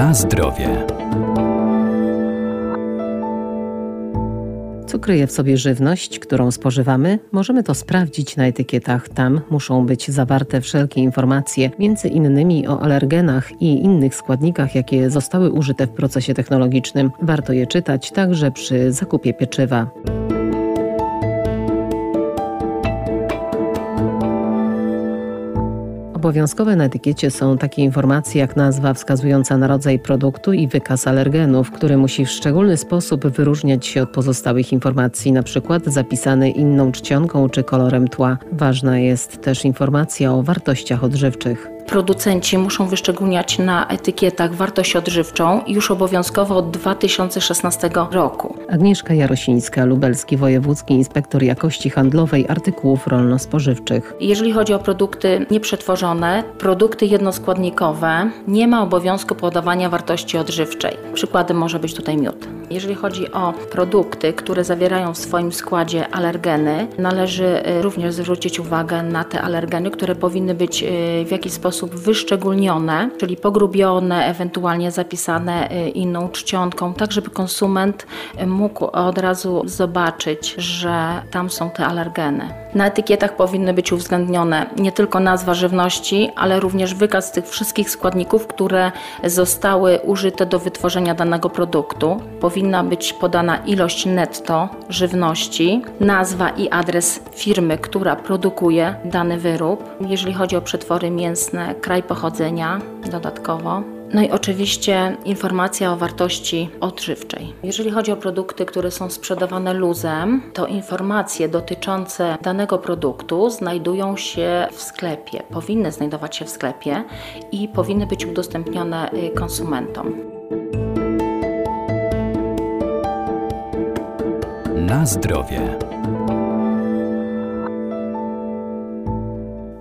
Na zdrowie. Co kryje w sobie żywność, którą spożywamy? Możemy to sprawdzić na etykietach. Tam muszą być zawarte wszelkie informacje, między innymi o alergenach i innych składnikach, jakie zostały użyte w procesie technologicznym. Warto je czytać także przy zakupie pieczywa. Obowiązkowe na etykiecie są takie informacje jak nazwa wskazująca na rodzaj produktu i wykaz alergenów, który musi w szczególny sposób wyróżniać się od pozostałych informacji, np. zapisany inną czcionką czy kolorem tła. Ważna jest też informacja o wartościach odżywczych producenci muszą wyszczególniać na etykietach wartość odżywczą już obowiązkowo od 2016 roku. Agnieszka Jarosińska, Lubelski Wojewódzki Inspektor Jakości Handlowej Artykułów Rolno-Spożywczych. Jeżeli chodzi o produkty nieprzetworzone, produkty jednoskładnikowe, nie ma obowiązku podawania wartości odżywczej. Przykładem może być tutaj miód. Jeżeli chodzi o produkty, które zawierają w swoim składzie alergeny, należy y, również zwrócić uwagę na te alergeny, które powinny być y, w jakiś sposób wyszczególnione, czyli pogrubione, ewentualnie zapisane y, inną czcionką, tak żeby konsument mógł od razu zobaczyć, że tam są te alergeny. Na etykietach powinny być uwzględnione nie tylko nazwa żywności, ale również wykaz tych wszystkich składników, które zostały użyte do wytworzenia danego produktu. Powinna być podana ilość netto żywności, nazwa i adres firmy, która produkuje dany wyrób. Jeżeli chodzi o przetwory mięsne, kraj pochodzenia dodatkowo. No i oczywiście informacja o wartości odżywczej. Jeżeli chodzi o produkty, które są sprzedawane luzem, to informacje dotyczące danego produktu znajdują się w sklepie, powinny znajdować się w sklepie i powinny być udostępnione y, konsumentom. Na zdrowie.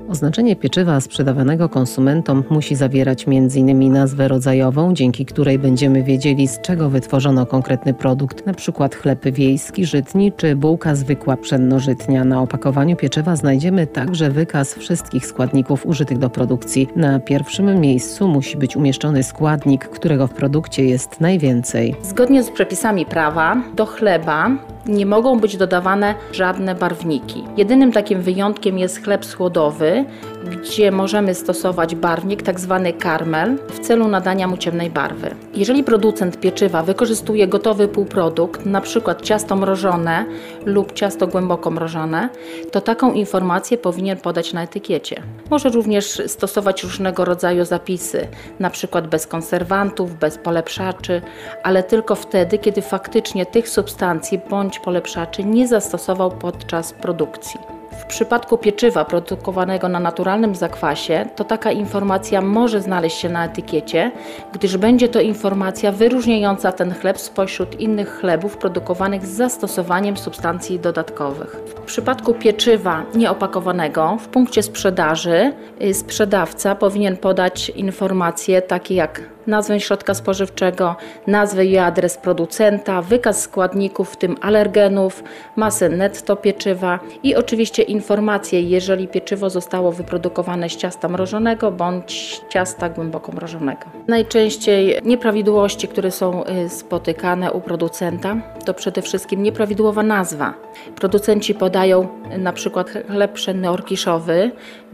Oznaczenie pieczywa sprzedawanego konsumentom musi zawierać m.in. nazwę rodzajową, dzięki której będziemy wiedzieli z czego wytworzono konkretny produkt, np. chleb wiejski, żytni czy bułka zwykła pszennożytnia. Na opakowaniu pieczywa znajdziemy także wykaz wszystkich składników użytych do produkcji. Na pierwszym miejscu musi być umieszczony składnik, którego w produkcie jest najwięcej. Zgodnie z przepisami prawa do chleba nie mogą być dodawane żadne barwniki. Jedynym takim wyjątkiem jest chleb słodowy, gdzie możemy stosować barwnik, tak zwany karmel, w celu nadania mu ciemnej barwy. Jeżeli producent pieczywa wykorzystuje gotowy półprodukt, np. ciasto mrożone lub ciasto głęboko mrożone, to taką informację powinien podać na etykiecie. Może również stosować różnego rodzaju zapisy, np. bez konserwantów, bez polepszaczy, ale tylko wtedy, kiedy faktycznie tych substancji bądź polepszaczy nie zastosował podczas produkcji. W przypadku pieczywa produkowanego na naturalnym zakwasie, to taka informacja może znaleźć się na etykiecie, gdyż będzie to informacja wyróżniająca ten chleb spośród innych chlebów produkowanych z zastosowaniem substancji dodatkowych. W przypadku pieczywa nieopakowanego w punkcie sprzedaży y, sprzedawca powinien podać informacje takie jak nazwę środka spożywczego, nazwę i adres producenta, wykaz składników, w tym alergenów, masę netto pieczywa i oczywiście informacje, jeżeli pieczywo zostało wyprodukowane z ciasta mrożonego bądź ciasta głęboko mrożonego. Najczęściej nieprawidłowości, które są y, spotykane u producenta, to przede wszystkim nieprawidłowa nazwa. Producenci podają y, na przykład chleb pszenny orkiszowy,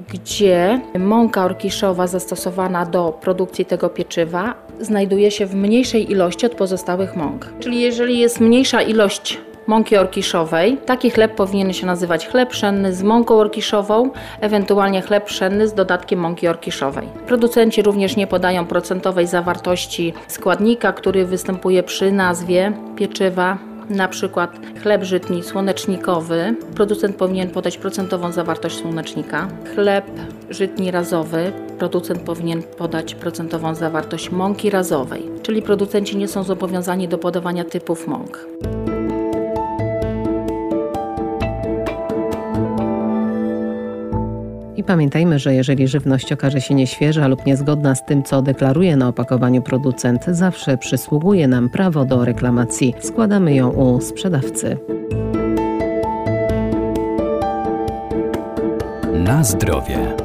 gdzie mąka orkiszowa zastosowana do produkcji tego pieczywa znajduje się w mniejszej ilości od pozostałych mąk. Czyli jeżeli jest mniejsza ilość mąki orkiszowej. Taki chleb powinien się nazywać chleb pszenny z mąką orkiszową, ewentualnie chleb pszenny z dodatkiem mąki orkiszowej. Producenci również nie podają procentowej zawartości składnika, który występuje przy nazwie pieczywa na przykład chleb żytni słonecznikowy, producent powinien podać procentową zawartość słonecznika. Chleb żytni razowy, producent powinien podać procentową zawartość mąki razowej, czyli producenci nie są zobowiązani do podawania typów mąk. Pamiętajmy, że jeżeli żywność okaże się nieświeża lub niezgodna z tym, co deklaruje na opakowaniu producent, zawsze przysługuje nam prawo do reklamacji. Składamy ją u sprzedawcy. Na zdrowie.